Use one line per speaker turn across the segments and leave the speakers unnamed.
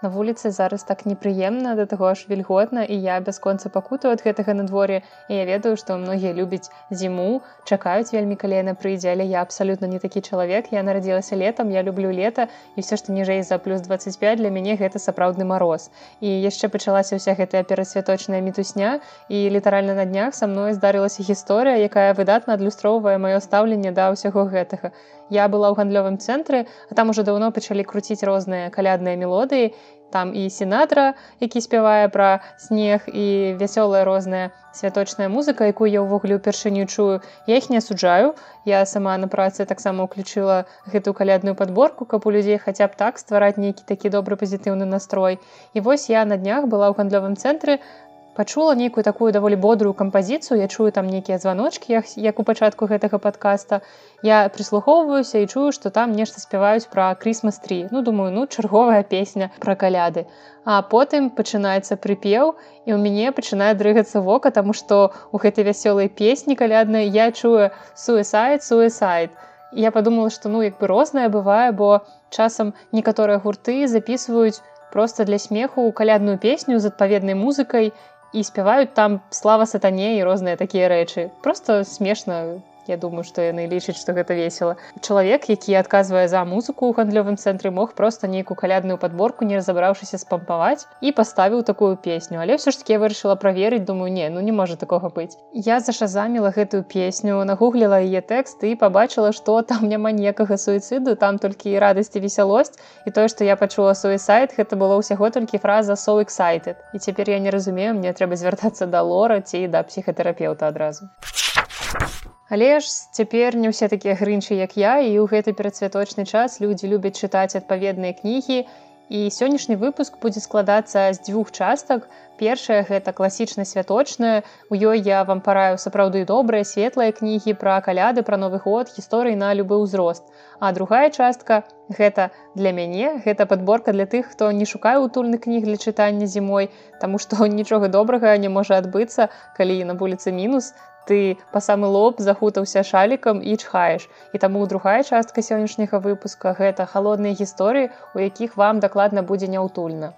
На вуліцы зараз так непрыемна да таго ж вільготна і я бясконца пакутаю ад гэтага надвор'я і я ведаю што многія любяць зіму чакаюць вельмі калена прыйдзе але я абсалютна не такі чалавек. Я нарадзілася летом я люблю лета і все што ніжэй за плюс 25 для мяне гэта сапраўдны мароз. І яшчэ пачалася ўся гэтая перасвяточная мітусня і літаральна на днях са мной здарылася гісторыя якая выдатна адлюстроўвае маё стаўленне да ўсяго гэтага. Я была ў гандлёвым цэнтры а там ужо даўно пачалі круціць розныя калядныя мелодыі там і сенатра які спявае пра снег і вясёлая розная святочная музыка якую я ўвогуле ўпершыню чую. Я іх не асуджаю. Я сама на працы таксама ўключыла гэтую калядную подборку каб у людзей хаця б так ствараць нейкі такі добры пазітыўны настрой. І вось я на днях была ў гандлёвым цэнтры пачула нейкую такую даволі бодрую кампазіцыю я чую там нейкія званочки як, як у пачатку гэтага подкаста я прыслухоўваюся і чую что там нешта спяваюць пра крысмас 3 ну думаю ну чарговая песня про каляды. А потым пачынаецца прыпеў і у мяне пачынае дрыгацца вока тому что у гэтай вясёлай песні каляднай я чую суесайт суесайт я подумала что ну як бы розная бывае бо часам некаторыя гурты записываюць просто для смеху калядную песню з адпаведнай музыкай і спяваюць там слава сатане і розныя такія рэчы просто смешна Я думаю што яны лічаць што гэта весела чалавек які адказвае за музыку ў гандлёвым цэнтры мог просто нейкую калядную подборку не разабраўшыся спампаваць і паставіў такую песню. Але ўсё ж таки вырашыла праверыць думаю не ну не можа такога быць я зашазаміла гэтую песню нагугліла яе тэкст і побачыла што там няма ніякага суіцыду там толькі і радасці весялосць. І тое што я пачула свой сайт гэта было ўсяго толькі фраза so excited і цяпер я не разумею мне трэба звяртацца да лора ці да псіхатэрапеўта адразу Але ж цяпер не ўсе такія грынчы як я і ў гэты перадсвяточны час людзі любяць чытаць адпаведныя кнігі. І сённяшні выпуск будзе складацца з дзвюх частак. Першая гэта класічна святочная у ёй я вам параю сапраўды добрыя светлыя кнігі пра каляды пра новы год гісторыі на любы ўзрост. А другая частка гэта для мяне гэта подборка для тых хто не шукае утульны кніг для чытання зімой таму што нічога добрага не можа адбыцца калі на вуліцы мінус ты па самы лоб захутаўся шалікам і чхаеш. І таму другая частка сённяшняга выпуска гэта халодныя гісторыі у якіх вам дакладна будзе няўтульна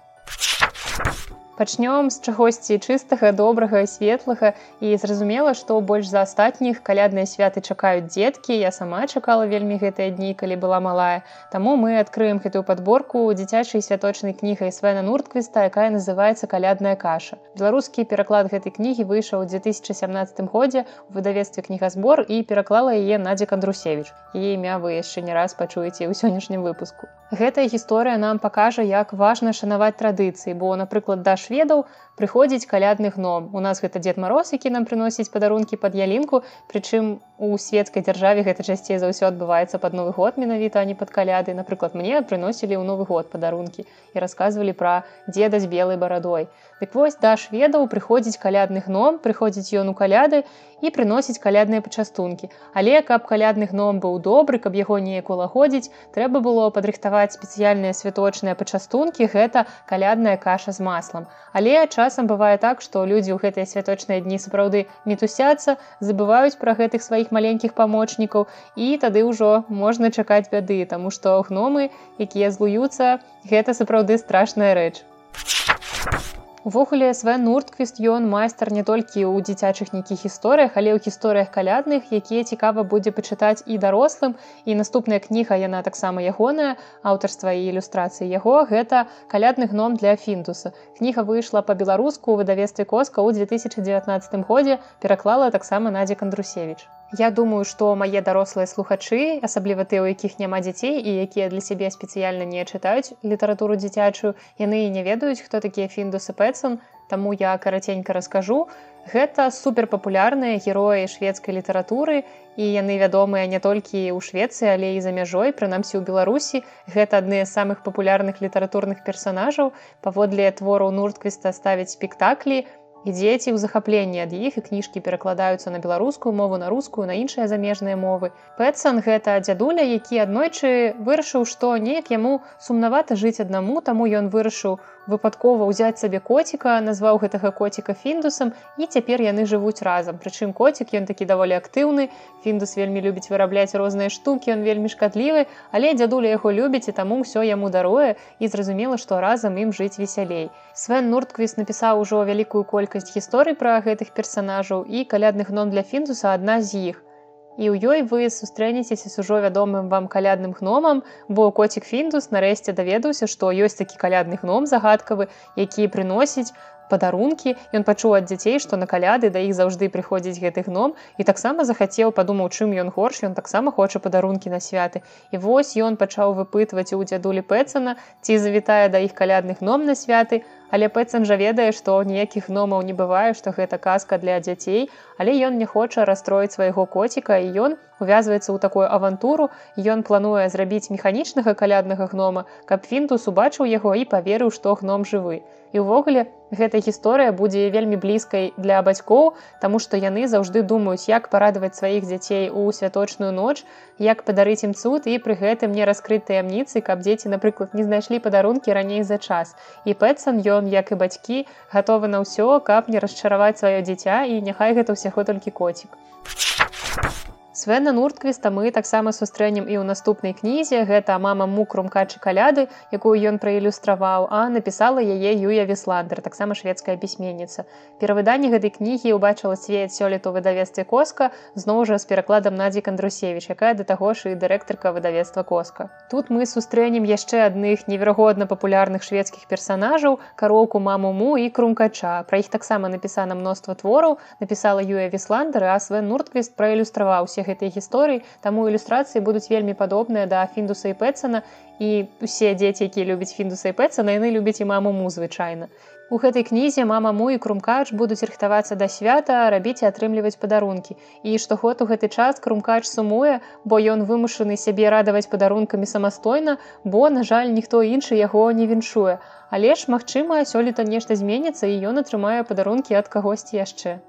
пачнём з чагосьці чыстага добрага светлага. І зразумела што больш за астатніх калядныя святы чакаюць дзеткі. Я сама чакала вельмі гэтыя дні калі была малая. Таму мы адкрыем гэтую подборку дзіцячай святочнай кнігай свена нуртквіста якая называется калядная каша беларускі пераклад гэтай кнігі выйшаў у 2017 годзе у выдавецтве кнігазбор і пераклала яе надзя кандрусевич яе імя вы яшчэ не раз пачуеце ў сённяшнім выпуску гэтая гісторыя нам пакажа як важна шанаваць традыцыі бо напрыклад да шведаў прыходзіць калядны гном. У нас гэта дзед мароз які нам прыносіць падарункі пад ялінку прычым у светскай дзяржаве гэта часцей за ўсё адбываецца пад новы год менавіта не пад каляды. Напрыклад мне прыносілі ў новы год падарункі і расказвалі пра дзеда з белай барадой. Дык вось да шведаў прыходзіць калядны гном прыходзіць ён у каляды і прыносіць калядныя пачастункі. Але каб калядны гном быў добры каб яго неяк улагодзіць трэба было падрыхтаваць спецыяльныя святочныя пачастункі гэта калядная каша з маслам. Але часам бывае так што людзі ў гэтыя святочныя дні сапраўды мітусяцца забываюць пра гэтых сваіх маленькіх памочнікаў і тады ўжо можна чакаць бяды таму што гномы якія злуюцца гэта сапраўды страшная рэч Увогуле Свен Нуртквіст ён майстар не толькі ў дзіцячых нейкіх гісторыях, але ў гісторыях калядных, якія цікава будзе пачытаць і дарослым. І наступная кніга яна таксама ягоная, аўтарства і ілюстрацыі яго гэта калядны гном для фінтуса. Кніга выйшла па-беларуску ў выдавестве коска ў 2019 годзе пераклала таксама Надзя Кандрусевич. Я думаю, што мае дарослыя слухачы, асабліва ты, у якіх няма дзяцей і якія для сябе спецыяльна не чытаюць літаратуру дзіцячую, яны не ведаюць, хто такія фіндусы Пэтсон, Таму я караценька раскажу. Гэта суперпапулярныя героі шведскай літаратуры і яны вядомыя не толькі ў Швецыі, але і за мяжой, прынамсі ў Беларусі. Гэта адны з самых папулярных літаратурных персанажаў. Паводле твораў Нуртквіста ставяць спектаклі, і дзеці ў захапленні ад іх і кніжкі перакладаюцца на беларускую мову на рускую на іншыя замежныя мовы. Пэтсон гэта дзядуля які аднойчы вырашыў што неяк яму сумнавата жыць аднаму таму ён вырашыў выпадкова ўзяць сабе коціка назваў гэтага коціка фіндусам і цяпер яны жывуць разам. Прычым коцік ён такі даволі актыўны фіндус вельмі любіць вырабляць розныя штукі ён вельмі шкадлівы але дзядуля яго любіць і таму ўсё яму дарое і зразумела што разам ім жыць весялей. Свен нуртквіс напісаў ужо вялікую колькасць гісторый пра гэтых персанажаў і калядных ном для фіндуса адна з іх і ў ёй вы сустрэнецеся з ужо вядомым вам калядным гномам. Бо коцік фіндус нарэшце даведаўся што ёсць такі калядны гном загадкавы які прыносіць падарункі. Ён пачуў ад дзяцей што на каляды да іх заўжды прыходзіць гэты гном. І таксама захацеў падумаў чым ён горш ён таксама хоча падарункі на святы. І вось ён пачаў выпытваць у дзядулі пэцана ці завітае да іх калядных гном на святы. Але пэцан жа ведае што ніякіх гномаў не бывае што гэта казка для дзяцей. Але ён не хоча расстроіць свайго коціка і ён увязваецца ў такую авантуру ён плануе зрабіць механічнага каляднага гнома каб фінтус убачыў яго і паверыў што гном жывы. І ўвогуле гэта гісторыя будзе вельмі блізкай для бацькоў таму што яны заўжды думаюць як парадаваць сваіх дзяцей у святочную ноч як падарыць ім цуд і пры гэтым не раскрыць таямніцы каб дзеці напрыклад не знайшлі падарункі раней за час. І пэтсон ён як і бацькі гатовы на ўсё каб не расчараваць сваё дзіця і няхай гэта ўсяго толькі коцік Свена нуртквіста мы таксама сустрэнем і ў наступнай кнізе гэта мама мукрумкачы каляды, якую ён праілюстраваў, а напісала яе Юя Весландер, таксама шведская пісьменніца. Перавыданне гэтай кнігі ўбачыла свет сёлету выдавецтве коска зноў жа з перакладам Надзі Кандрусевіч, якая да таго ж і дырэктарка выдавецтва коска. Тут мы сустрэнем яшчэ адных неверагодна папулярных шведскіх персанажаў, кароўку маму му і крумкача. Пра іх таксама напісана мноства твораў, напісала Юя Весландер, а Свен Нуртквіст праілюстраваўся гэтай гісторыі таму ілюстрацыі будуць вельмі падобныя да фіндуса і пэцана і усе дзеці якія любяць фіндуса і пэцана яны любяць і маму му звычайна. У гэтай кнізе мама му і крумкач будуць рыхтавацца да свята рабіць і атрымліваць падарункі. І штогод у гэты час крумкач сумуе бо ён вымушаны сябе радаваць падарункамі самастойна бо на жаль ніхто іншы яго не віншуе. Але ж магчыма сёлета нешта зменіцца і ён атрымае падарункі ад кагосьці яшчэ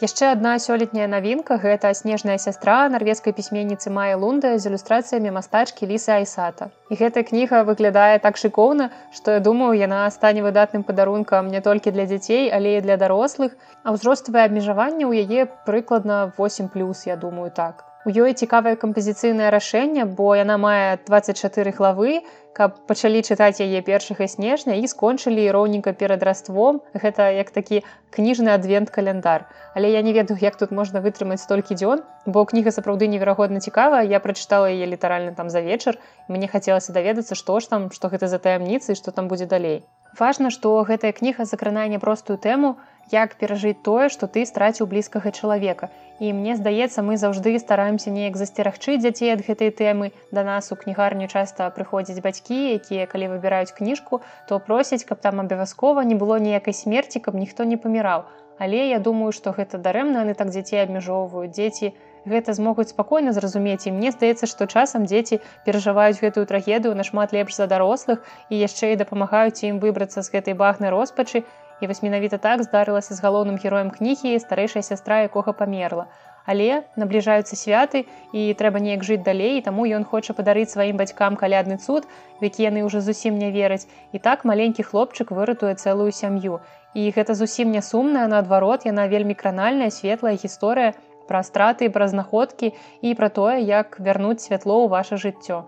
яшчэ адна сёлетняя навінка гэта снежная сястра нарвежскай пісьменніцы мае лунда з ілюстрацыямі мастачкі лісы айсата. І гэтая кніга выглядае так шыкоўна што я думаю яна стане выдатным падарункам не толькі для дзяцей але і для дарослых а ўзроставае абмежаванне ў яе прыкладна 8 плюс я думаю так У ёй цікавае кампазіцыйнае рашэнне, бо яна мае 24 главы, каб пачалі чытаць яе першага снежня і скончылі роўненька перад раством. Гэта як такі кніжны адвент каляндар. Але я не ведаю, як тут можна вытрымаць столькі дзён, бо кніга сапраўды неверагодна цікава. Я прачытала яе літаральна там за вечар. Мне хацелася даведацца, што ж там, што гэта за таямніцы, што там будзе далей. Важна, што гэтая кніга закранае няпростую тэму, як перажыць тое, што ты страціў блізкага чалавека. І мне здаецца, мы заўжды стараемся неяк засцерагчы дзяцей ад гэтай тэмы. Да нас у кнігарню часта прыходзяць бацькі, якія калі выбіраюць кніжку, то просяць, каб там абавязкова не было ніякай смерці, каб ніхто не паміраў. Але я думаю, што гэта дарэмна, яны так дзяцей абмяжоўваюць дзеці, Гэта змогуць спакойна зразумець і мне здаецца, што часам дзеці перажываюць гэтую трагедыю нашмат лепш за дарослых і яшчэ і дапамагаюць ім выбрацца з гэтай багнай роспачы І вось менавіта так здарылася з галоўным героем кнігі старэйшая сястра якога памерла. Але набліжаюцца святы і трэба неяк жыць далей, таму ён хоча падарыць сваім бацькам калядны цуд, які яны ўжо зусім не вераць. І так маленькі хлопчык выратуе цэлую сям'ю. І гэта зусім не сумная, наадварот, яна вельмі кранальная светлая гісторыя пра страты, пра знаходкі і пра тое, як вярнуць святло ў ваше жыццё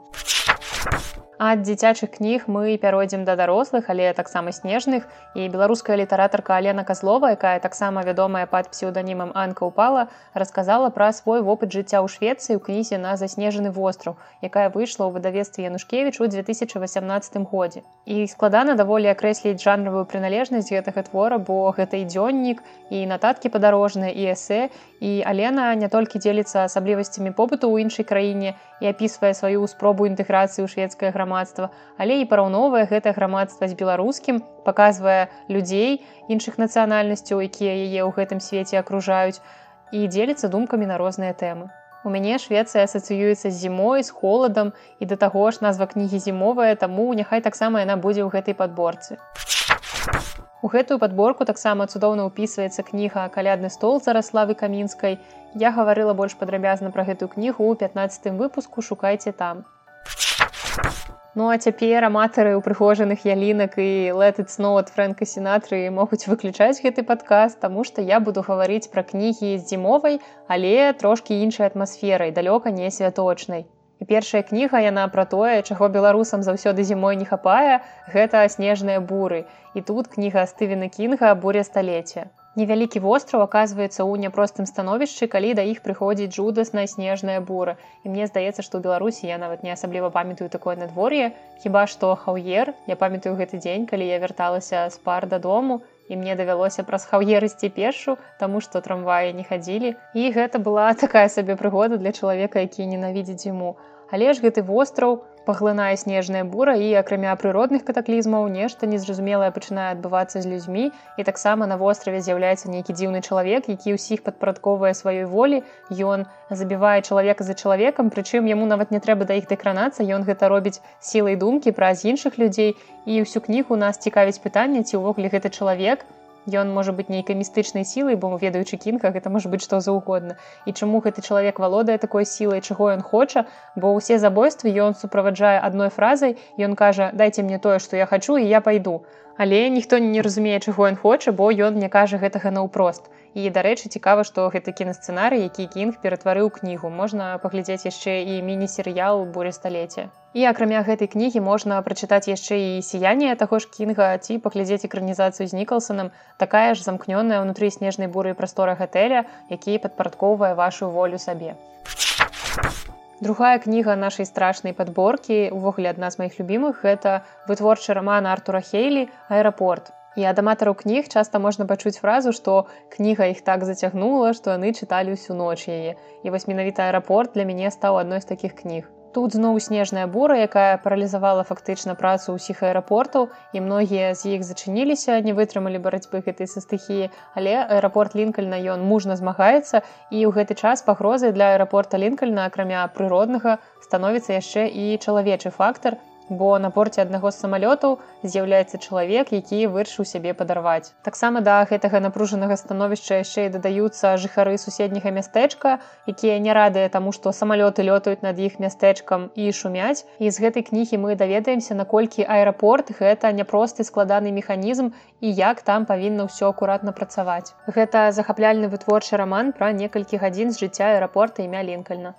ад дзіцячых кніг мы пяройдзем да дарослых але таксама снежных. І беларуская літаратарка алена казлова якая таксама вядомая пад псеўданімам анка упала расказала пра свой вопыт жыцця ў швецыі ў кнізе на заснежаны востраў якая выйшла ў выдавестве янушкевич у 2018 годзе. І складана даволі акрэсліць жанравую прыналежнасць гэтага твора бо гэта і дзённік і нататкі падарожныя і эсэ. І алена не толькі дзеліцца асаблівасцямі побыту ў іншай краіне і апісвае сваю спробу інтэграцыі ў шведскае грамадства грамадства, але і параўноўвае гэта грамадства з беларускім, паказвае людзей іншых нацыянальнасцяў, якія яе ў гэтым свеце акружаюць і дзеліцца думкамі на розныя тэмы. У мяне Швецыя асацыюецца з зімой, з холадам і да таго ж назва кнігі зімовая, таму няхай таксама яна будзе ў гэтай падборцы. У гэтую падборку таксама цудоўна ўпісваецца кніга калядны стол зараславы камінскай. Я гаварыла больш падрабязна пра гэтую кнігу ў 15 выпуску шукайце там. Ну а цяпер аматары ўпрыгожаных ялінак і летыц ноу ад фрэнка сенатры могуць выключаць гэты падказ, таму што я буду гаварыць пра кнігі з зімовай, але трошкі іншай атмасферай, далёка не святочнай. І першая кніга яна пра тое, чаго беларусам заўсёды зімой не хапае, гэта снежныя буры. І тут кніга Стывена Кінга буря сталеця невялікі востраў аказваецца ў няпростым становішчы калі да іх прыходзіць жудасная снежная бура. І мне здаецца што ў беларусі я нават не асабліва памятаю такое надвор'е. Хіба што хаўер? Я памятаю гэты дзень калі я вярталася з пар дадому і мне давялося праз хаўерысці пешу таму што трамваі не хадзілі. І гэта была такая сабе прыгода для чалавека які ненавідзець зіму але ж гэты востраў паглынае снежная бура і акрамя прыродных катаклізмаў нешта незразумелае пачынае адбывацца з людзьмі. І таксама на востраве з'яўляецца нейкі дзіўны чалавек які ўсіх падпарадковвае сваёй волі. Ён забівае чалавека за чалавекам прычым яму нават не трэба да іх дакранацца ён гэта робіць сілай думкі праз іншых людзей. І ўсю кнігу нас цікавіць пытанне ці ўвогуле гэты чалавек ён можа быць нейкай містычнай сілай бо ведаючы кінка гэта можа быць што заўгодна. І чаму гэты чалавек валодае такой сілай чаго ён хоча? Бо ўсе забойствы ён суправаджае адной фразай ён кажа дайце мне тое што я хачу і я пайду але ніхто не разумее чаго ён хоча бо ён не кажа гэтага наўпрост. І дарэчы цікава што гэта кінасцэнарый які кінг ператварыў кнігу можна паглядзець яшчэ і міні-серыял буря сталеця І акрамя гэтай кнігі можна прачытаць яшчэ і сіянне таго ж кінга ці паглядзець экранізацыю з нікалсонам такая ж замкнёная ўнутры снежнай буры прастора гатэля які падпарадкоўвае вашу волю сабе другая кніга нашай страшнай падборкі увогуле адна з маіх любімых гэта вытворчы раман артура хейлі аэрапорт і ад аматараў кніг часта можна пачуць фразу што кніга іх так зацягнула што яны чыталі ўсю ноч яе. І вось менавіта аэрапорт для мяне стаў адной з такіх кніг Тут зноў снежная бура, якая паралізавала фактычна працу ўсіх аэрапортаў і многія з іх зачыніліся, не вытрымалі барацьбы гэтай са стыхіі, але аэрапорт лінкальна ён мужна змагаецца і ў гэты час пагрозы для аэрапорта лінкальна акрамя прыроднага становіцца яшчэ і чалавечы фактар, бо на порце аднаго з самалётаў з'яўляецца чалавек, які вырашыў сябе падарваць. Таксама да гэтага напружанага становішча яшчэ і дадаюцца жыхары суседняга мястэчка, якія не радыя таму, што самалёты лётаюць над іх мястэчкам і шумяць. І з гэтай кнігі мы даведаемся, наколькі аэрапорт гэта няпросты складаны механізм і як там павінна ўсё акуратна працаваць. Гэта захапляльны вытворчы раман пра некалькі гадзін з жыцця аэрапорта імя лінкальна.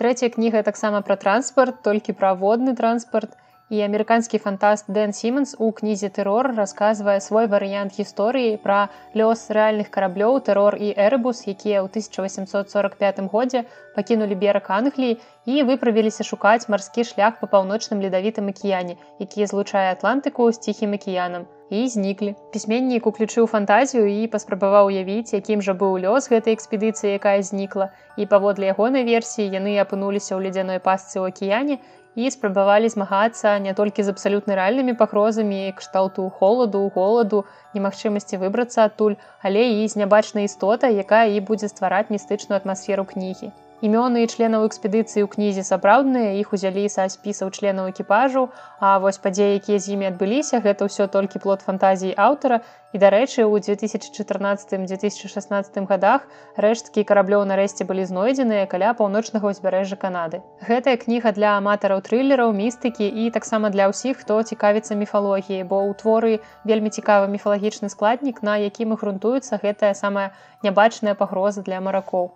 Трэцяя кніга таксама пра транспарт, толькі пра водны транспарт. І амерыканскі фантаст Дэн Сіменс у кнізе тэрор расказвае свой варыянт гісторыі пра лёс рэальных караблёў тэрор і эрбус, якія ў 1845 годзе пакінулі бераг Англіі і выправіліся шукаць марскі шлях па паўночным ледавітым акіяне, які злучае атлантыку з ціхім акіянам і зніклі. Пісьменнік уключыў фантазію і паспрабаваў уявіць, якім жа быў лёс гэтай экспедыцыі, якая знікла. І паводле ягонай версіі яны апынуліся ў ледзяной пасцы ў акіяне і спрабавалі змагацца не толькі з абсалютна рэальнымі пагрозамі кшталту холаду, голаду, немагчымасці выбрацца адтуль, але і з нябачнай істотай, якая і будзе ствараць містычную атмасферу кнігі імёны членаў экспедыцыі ў кнізе сапраўдныя іх узялі са спісаў членаў экіпажу. А вось падзеі якія з імі адбыліся. Гэта ўсё толькі плод фантазіі аўтара. І дарэчы у 2014-2016 годах рэшткі караблёў нарэшце былі знойдзеныя каля паўночнага ўзбярэжжа Канады. Гэтая кніга для аматараў трылераў містыкі і таксама для ўсіх хто цікавіцца міфалогіі бо ў творы вельмі цікавы міфалагічны складнік на якім і грунтуецца гэтая самая нябачная пагроза для маракоў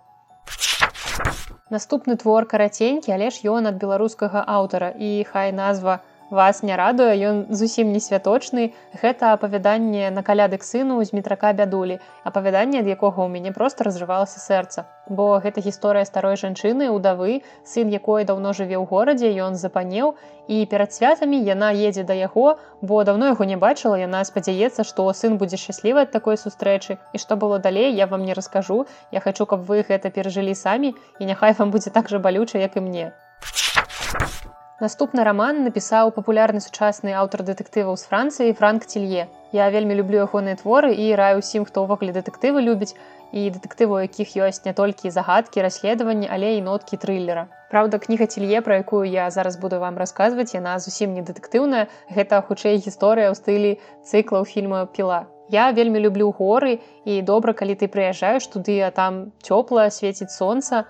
Наступны твор караценькі, але ж ён ад беларускага аўтара і хай назва вас не радуе ён зусім не святочны. Гэта апавяданне на калядык сыну з метрака бядулі апавяданне ад якога ў мяне просто разрывалася сэрца. Бо гэта гісторыя старой жанчыны удавы сын якой даўно жыве ў горадзе ён запанеў і перад святамі яна едзе да яго бо даўно яго не бачыла яна спадзяецца што сын будзе шчаслівы ад такой сустрэчы. І што было далей я вам не раскажу. Я хочу каб вы гэта перажылі самі і няхай вам будзе так жа балюча як і мне Наступны раман напісаў папулярны сучасны аўтар дэтэктываў з францыі франк цілье. Я вельмі люблю ягоныя творы і раю ўсім, хто ўвогуле дэтэктывы любіць і дэтэктыву, якіх ёсць не толькі загадкі, расследаванні, але і ноткі трыллера. Праўда, кніга цілье, пра якую я зараз буду вам расказваць, яна зусім не дэтэктыўная. Гэта хутчэй гісторыя ў стылі цыклаў фільма піла. Я вельмі люблю горы і добра, калі ты прыязджаеш туды, а там цёпла свеціць сонца,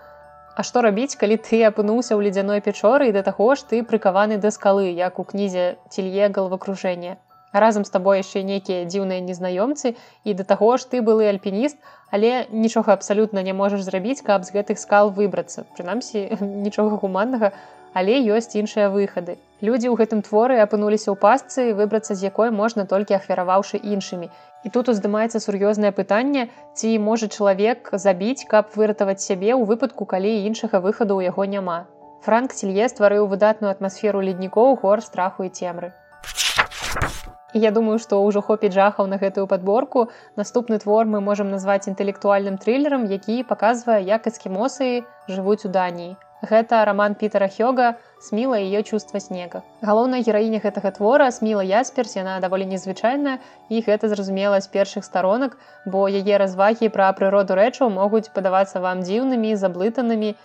А што рабіць, калі ты апынуўся ў ледзяной пячоры і да таго ж ты прыкаваны да скалы, як у кнізе цілье галавакружэння. Разам з табой яшчэ нейкія дзіўныя незнаёмцы і да таго ж ты былы альпініст, але нічога абсалютна не можаш зрабіць, каб з гэтых скал выбрацца. Прынамсі нічога гуманнага, але ёсць іншыя выхады. Людзі ў гэтым творы апынуліся ў пасцы, выбрацца з якой можна толькі ахвяраваўшы іншымі. І тут уздымаецца сур'ёзнае пытанне, ці можа чалавек забіць, каб выратаваць сябе ў выпадку, калі іншага выхаду ў яго няма. Франк цілье стварыў выдатную атмасферу леднікоў гор страху і цемры. І я думаю, што ўжо хопіць жахаў на гэтую падборку. Наступны твор мы можам назваць інтэлектуальным трылерам, які паказвае, як эскімосы жывуць у Даніі. Гэта роман Пітера Хёга сміла ее чувства снега. Галоўная гераіня гэтага твора сміла ясперс яна даволі незвычайная і гэта зразумела з першых старонак, бо яе развагі пра прыроду рэчаў могуць падавацца вам дзіўнымі, заблытанымі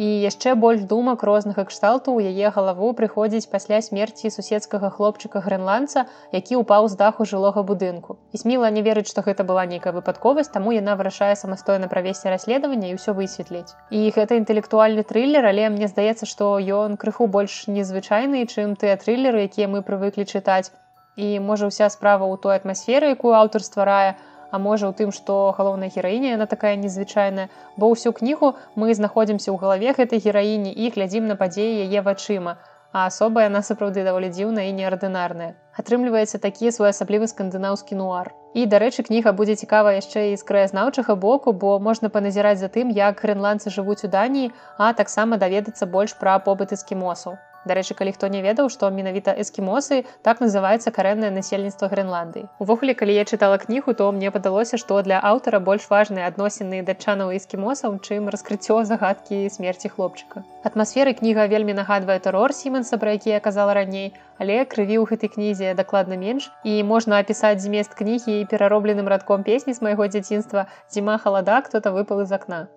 І яшчэ больш думак рознага кшталту ў яе галаву прыходзіць пасля смерці суседскага хлопчыка грэнландца, які ўпаў з даху жылога будынку. І сміла не верыць, што гэта была нейкая выпадковасць, таму яна вырашае самастойна правесці расследаванне і ўсё высветліць. І гэта інтэлектуальны трылер, але мне здаецца, што ён крыху больш незвычайны, чым тыя трылеры, якія мы прывыклі чытаць. І можа ўся справа ў той атмасферы, якую аўтар стварае, а можа ў тым што галоўная гераіня яна такая незвычайная. Бо ўсю кнігу мы знаходзімся ў галаве гэтай гераіні і глядзім на падзеі яе вачыма а асоба яна сапраўды даволі дзіўная і неардынарная. Атрымліваецца такі своеасаблівы скандынаўскі нуар. І дарэчы кніга будзе цікава яшчэ і з краязнаўчага боку бо можна паназіраць за тым як грэнландцы жывуць у даніі а таксама даведацца больш пра побыт эскімосаў Дарэчы, калі хто не ведаў, што менавіта эскімосы так называецца карэннае насельніцтва Грэнландыі. Увогуле, калі я чытала кнігу, то мне падалося, што для аўтара больш важныя адносіны датчанаў эскімосаў, чым раскрыццё загадкі смерці хлопчыка. Атмасферы кніга вельмі нагадвае тэрор Сіменса, пра які я казала раней, але крыві ў гэтай кнізе дакладна менш і можна апісаць змест кнігі пераробленым радком песні з майго дзяцінства зіма халада, кто-то выпал з акна.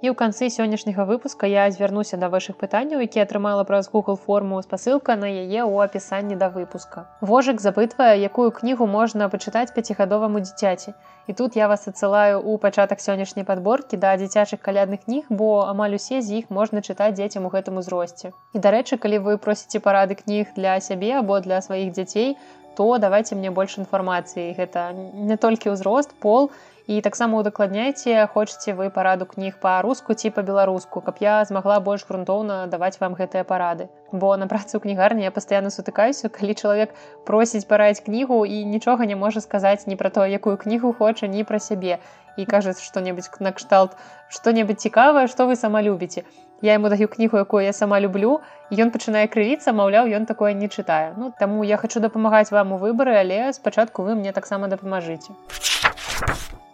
І ў канцы сённяшняга выпуска я звярнуся да вашых пытанняў, які атрымала праз Google форму спасылка на яе ў апісанні да выпуска. Вожык запытвае, якую кнігу можна пачытаць пяцігадоваму дзіцяці. І тут я вас адсылаю ў пачатак сённяшняй падборкі да дзіцячых калядных кніг, бо амаль усе з іх можна чытаць дзецям у гэтым узросце. І дарэчы, калі вы просіце парады кніг для сябе або для сваіх дзяцей, то давайте мне больш інфармацыі. Гэта не толькі ўзрост, пол, і таксама удакладняйце хочаце вы параду кніг па-руску ці па-беларуску каб я змагла больш грунтоўна даваць вам гэтыя парады. Бо на працы ў кнігарні я пастаянна сутыкаюся калі чалавек просіць параіць кнігу і нічога не можа сказаць ні пра то якую кнігу хоча ні пра сябе. І кажуць што-небудзь накшталт што-небудзь цікавае што вы сама любіце я ему даю кнігу якую я сама люблю ён пачынае крывіцца маўляў ён такое не чытае. Ну таму я хочу дапамагаць вам у выбары але спачатку вы мне таксама дапамажыце. а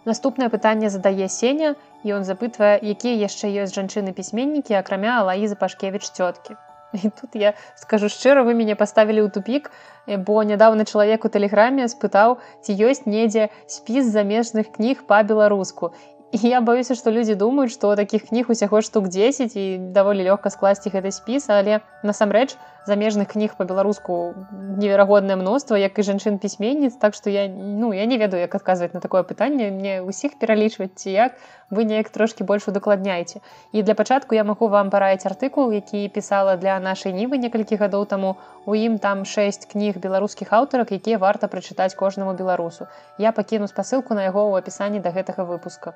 Наступнае пытанне задае сеня і ён запытвае, якія яшчэ ёсць жанчыны пісьменнікі, акрамя Алаізы Пашкевіч цёткі. І тут я скажу шчыра, вы мяне паставілі ў тупік, бо нядаўна чалавек у тэлеграме спытаў, ці ёсць недзе спіс замежных кніг па-беларуску. І я баюся, што людзі думаюць, што такіх кніг усяго штук 10 і даволі лёгка скласці гэты спіс, але насамрэч, замежных кніг по-беларуску неверагоднае мноства як і жанчын пісьменніц так што я ну я не ведаю як адказваць на такое пытанне. Мне ўсіх пералічваць ці як вы неяк трошки больш удакладняеце. І для пачатку я магу вам параіць артыкул які пісала для нашай нівы некалькі гадоў таму. У ім там шэсць кніг беларускіх аўтарак якія варта прачытаць кожнаму беларусу. Я пакіну спасылку на яго ў апісанні да гэтага выпуска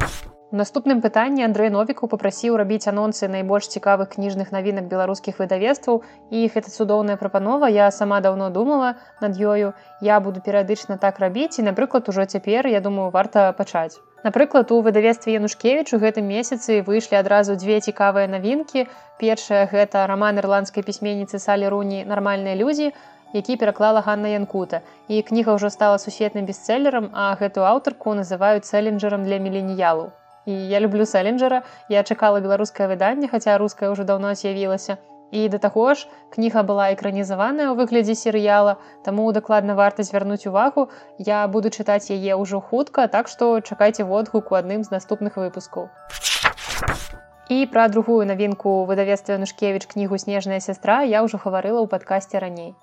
а наступным пытанні Андрэй новіку попрасіў рабіць анонсы найбольш цікавых кніжных навінак беларускіх выдавецтваў. І гэта цудоўная прапанова я сама давно думала над ёю. Я буду перыядычна так рабіць і напрыклад ужо цяпер я думаю варта пачаць. Напрыклад у выдавецтве янушкевич у гэтым месяцы выйшлі адразу дзве цікавыя навінкі. Першая гэта роман ірландскай пісьменніцы салі руні нармальныя людзі які пераклала Ганна янкута. І кніга ўжо стала сусветным бестселлерам а гэтую аўтарку называюць цэлленджерам для міленіялу і я люблю сэлленджера я чакала беларускае выданне хаця руская ўжо даўно з'явілася. І да таго ж кніга была экранізаваная ў выглядзе серыяла таму дакладна варта звярнуць увагу. Я буду чытаць яе ўжо хутка так што чакайце водгуку адным з наступных выпускаў. І пра другую навінку выдавецтва нушкевіч кнігу снежная сястра я ўжо гаварыла ў падкасці раней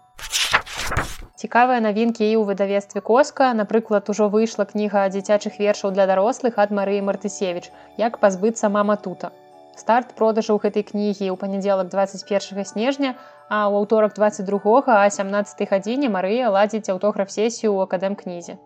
Цікавыя навінкі і ў выдавестве коска, напрыклад, ужо выйшла кніга дзіцячых вершаў для дарослых ад Марыі Мартысевіч, як пазбыцца мама тута. Старт продажаў гэтай кнігі ў панядзелак 21 снежня, а ў аўторак 22 а 17 гадзіне Марыя ладзіць аўтограф-сесію ў акадэм кнізе.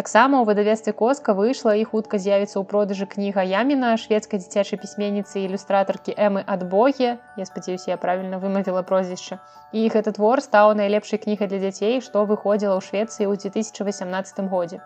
Таксама ў выдавестве коска выйшла і хутка з'явіцца ў продажы кніга Яміна шведскай дзіцячай пісьменніцы ілюстратаркі Эмы ад Богі. Я спадзяюся, я правільна вымавіла прозвішча. І гэты твор стаў найлепшай кнігай для дзяцей, што выходзіла ў Швецыі ў 2018 годзе.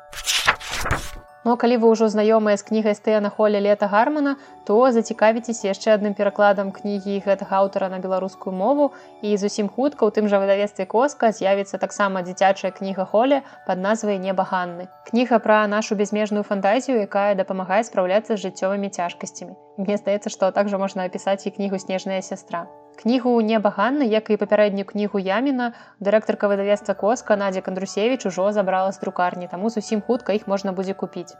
Ну, калі вы ўжо знаёмыя з кнігай стэна холля лета гармана то зацікавіцеся яшчэ адным перакладам кнігі гэтага аўтара на беларускую мову. І зусім хутка ў тым жа выдавестве коска з'явіцца таксама дзіцячая кніга холля под назвай небаганны кніга пра нашу безмежную фантазію якая дапамагае спраўляцца з жыццёвымі цяжкасцямі. Мне здаецца што также можна апісаць і кнігу снежная сястра кнігу небаганна як і папярэднюю кнігу яміна дырэктарка выдавецтва коска надзя кандрусевич ужо забрала з друкарні таму зусім хутка іх можна будзе купіць.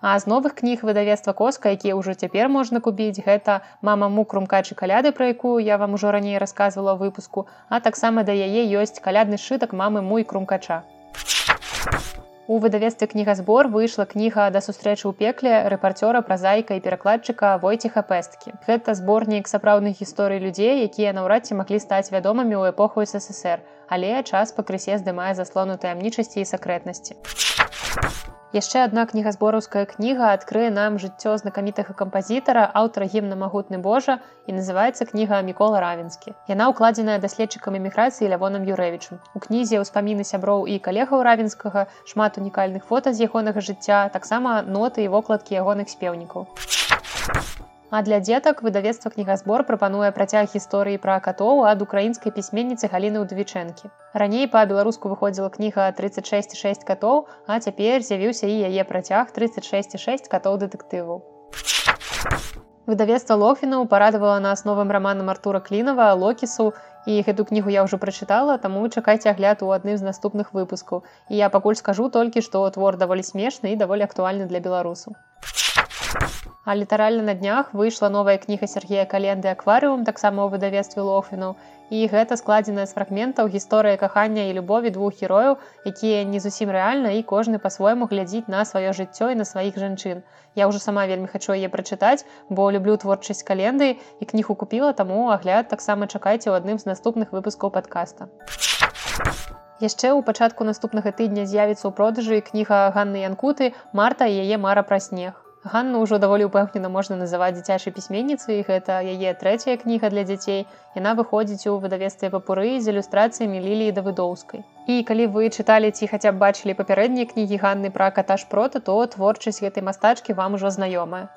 А з новых кніг выдавецтва коска якія ўжо цяпер можна купіць гэта мама мукрумкачы каляды пра якую я вам ужо раней рассказывала выпуску а таксама да яе ёсць калядны сшытак мамы мой крумкача У выдавестве кнігазбор выйшла кніга да сустрэчы ў пекле рэпарцёра празайка і перакладчыка войціха пэсткі. Гэта зборнік сапраўдных гісторый людзей, якія наўрад ці маглі стаць вядомымі ў эпоху ССР, але час пакрысе здымае заслону таямнічасці і сакрэтнасці яшчэ адна кнігазбораўская кніга адкрые нам жыццё знакамітага кампазітара аўтара гімна магутны Божа і называецца кніга мікола равенскі яна ўкладзеная даследчыкам эміграцыі лявоном юрэвічу у кнізе ўспаміны сяброў і калегаў равенскага шмат унікальных фота з ягонага жыцця таксама ноты і вокладкі ягоных спеўнікаў А для дзетак выдавецтва кнігазбор прапануе працяг гісторыі пра катоў ад украінскай пісьменніцы галіны ўдвічэнкі. Раней па-беларуску выходзіла кніга 366 катоў, а цяпер з'явіўся і яе працяг 366 катоў дэтэктыву. Выдавецтва Лофінаў парадавала нас новым раманам Артура Клінова Локісу і гэту кнігу я ўжо прачытала, таму чакайце агляд у адным з наступных выпускаў. І я пакуль скажу толькі, што твор даволі смешны і даволі актуальны для беларусу. А літаральна на днях выйшла новая кніга Сергея календы акварыум таксама ў выдавестве лофінаў і гэта складзеная з фрагментаў гісторыя кахання і любові двух герояў якія не зусім рэальна і кожны па-свойму глядзіць на сваё жыццё і на сваіх жанчын. Я ўжо сама вельмі хачу яе прачытаць бо люблю творчасць календы і кніху купіла таму агляд таксама чакайце ў адным з наступных выпускаў падкаста. Яшчэ ў пачатку наступнага тыдня з'явіцца ў продажы кніга ганны янкуты марта яе мара пра снег Ганну ўжо даволі ўпэўнена можна называць дзіцячай пісьменніцай гэта яе трэцяя кніга для дзяцей яна выходзіць у выдавестве папуры з ілюстрацыямі ліліі давыдоўскай і калі вы чыталі ці хаця б бачылі папярэднія кнігі ганны пра катаж прота то творчасць гэтай мастачкі вам ужо знаёмая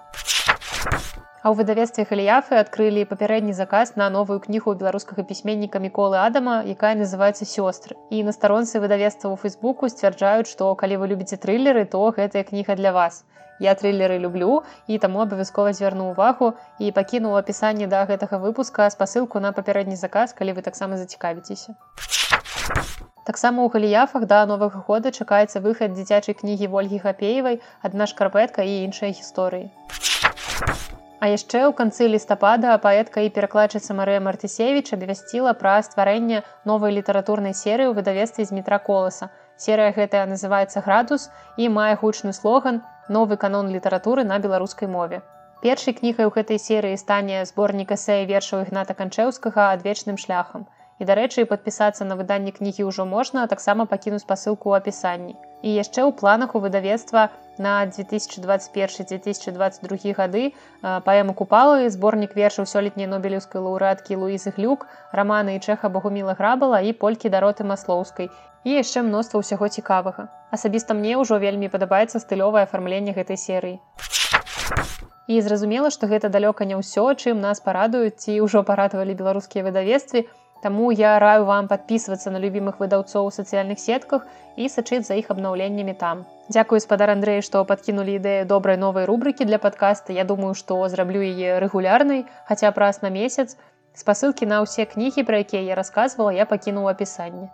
А ў выдавестве халіяфы адкрылі папярэдні заказ на новую кнігу беларускага пісьменніка міколы адама якая называется сёстры і на старонцы выдавецтва ў фейсбуку сцвярджаюць што калі вы любіце трылеры то гэтая кніга для вас. Я трылеры люблю і таму абавязкова звярну увагу і пакінуў апісанне да гэтага выпуска спасылку на папярэдні заказ калі вы таксама зацікавіцеся. Таксама ў галіяфах да новага года чакаецца выхад дзіцячай кнігі ольгі гапеевай адна шкарпетка і іншыя гісторыі А яшчэ ў канцы лістапада паэтка і перакладчыца Марыя Мартысевіч абвясціла пра стварэнне новай літаратурнай серыі ў выдавестве з метра коласа. Серыя гэтая называецца градус і мае гучны слоган новы канон літаратуры на беларускай мове. Першай кнігай у гэтай серыі стане зборнік эсея вершаў ігната канчэўскага адвечным шляхам. І дарэчы, падпісацца на выданне кнігі ўжо можна, а таксама пакінуць спасылку ў апісанні. І яшчэ ў планах у выдавецтва на 2021-2022 гады паэму купалы зборнік вершаў сёлетняй нобелеўскай лаўрэаткі Луізы глюк, раманы і чэха Багуміла грабала і полькі дароты маслоўскай і яшчэ мноства ўсяго цікавага. Асабіста мне ўжо вельмі падабаецца стылёвае афармленне гэтай серыі. І зразумела, што гэта далёка не ўсё, чым нас парадуюць ці ўжо парадавалі беларускія выдавецтвы. Таму я раю вам падпісвацца на любімых выдаўцоў у сацыяльных сетках і сачыць за іх абнаўленнямі там. Дзякую спадар Андрэй, што падкінулі ідэю добрай новай рубрыкі для падкаста. Я думаю, што зраблю яе рэгулярнай, хаця праз на месяц. Спасылкі на ўсе кнігі, пра якія я расказвала, я пакінуў апісанне.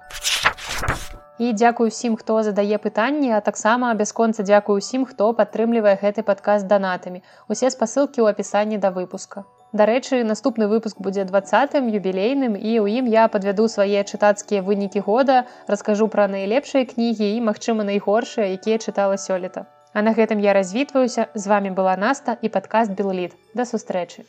І дзякую усім, хто задае пытанні, а таксама бясконца дзякую усім, хто падтрымлівае гэты падказ данатамі. Усе спасылкі ў апісанні да выпуска. Дарэчы, наступны выпуск будзе двадцатым юбілейным і ў ім я падвяду свае чытацкія вынікі года, раскажу пра найлепшыя кнігі і, магчыма, найгоршыя, якія чытала сёлета. А на гэтым я развітваюся, з вами была Наста і падкаст Белліт. Да сустрэчы.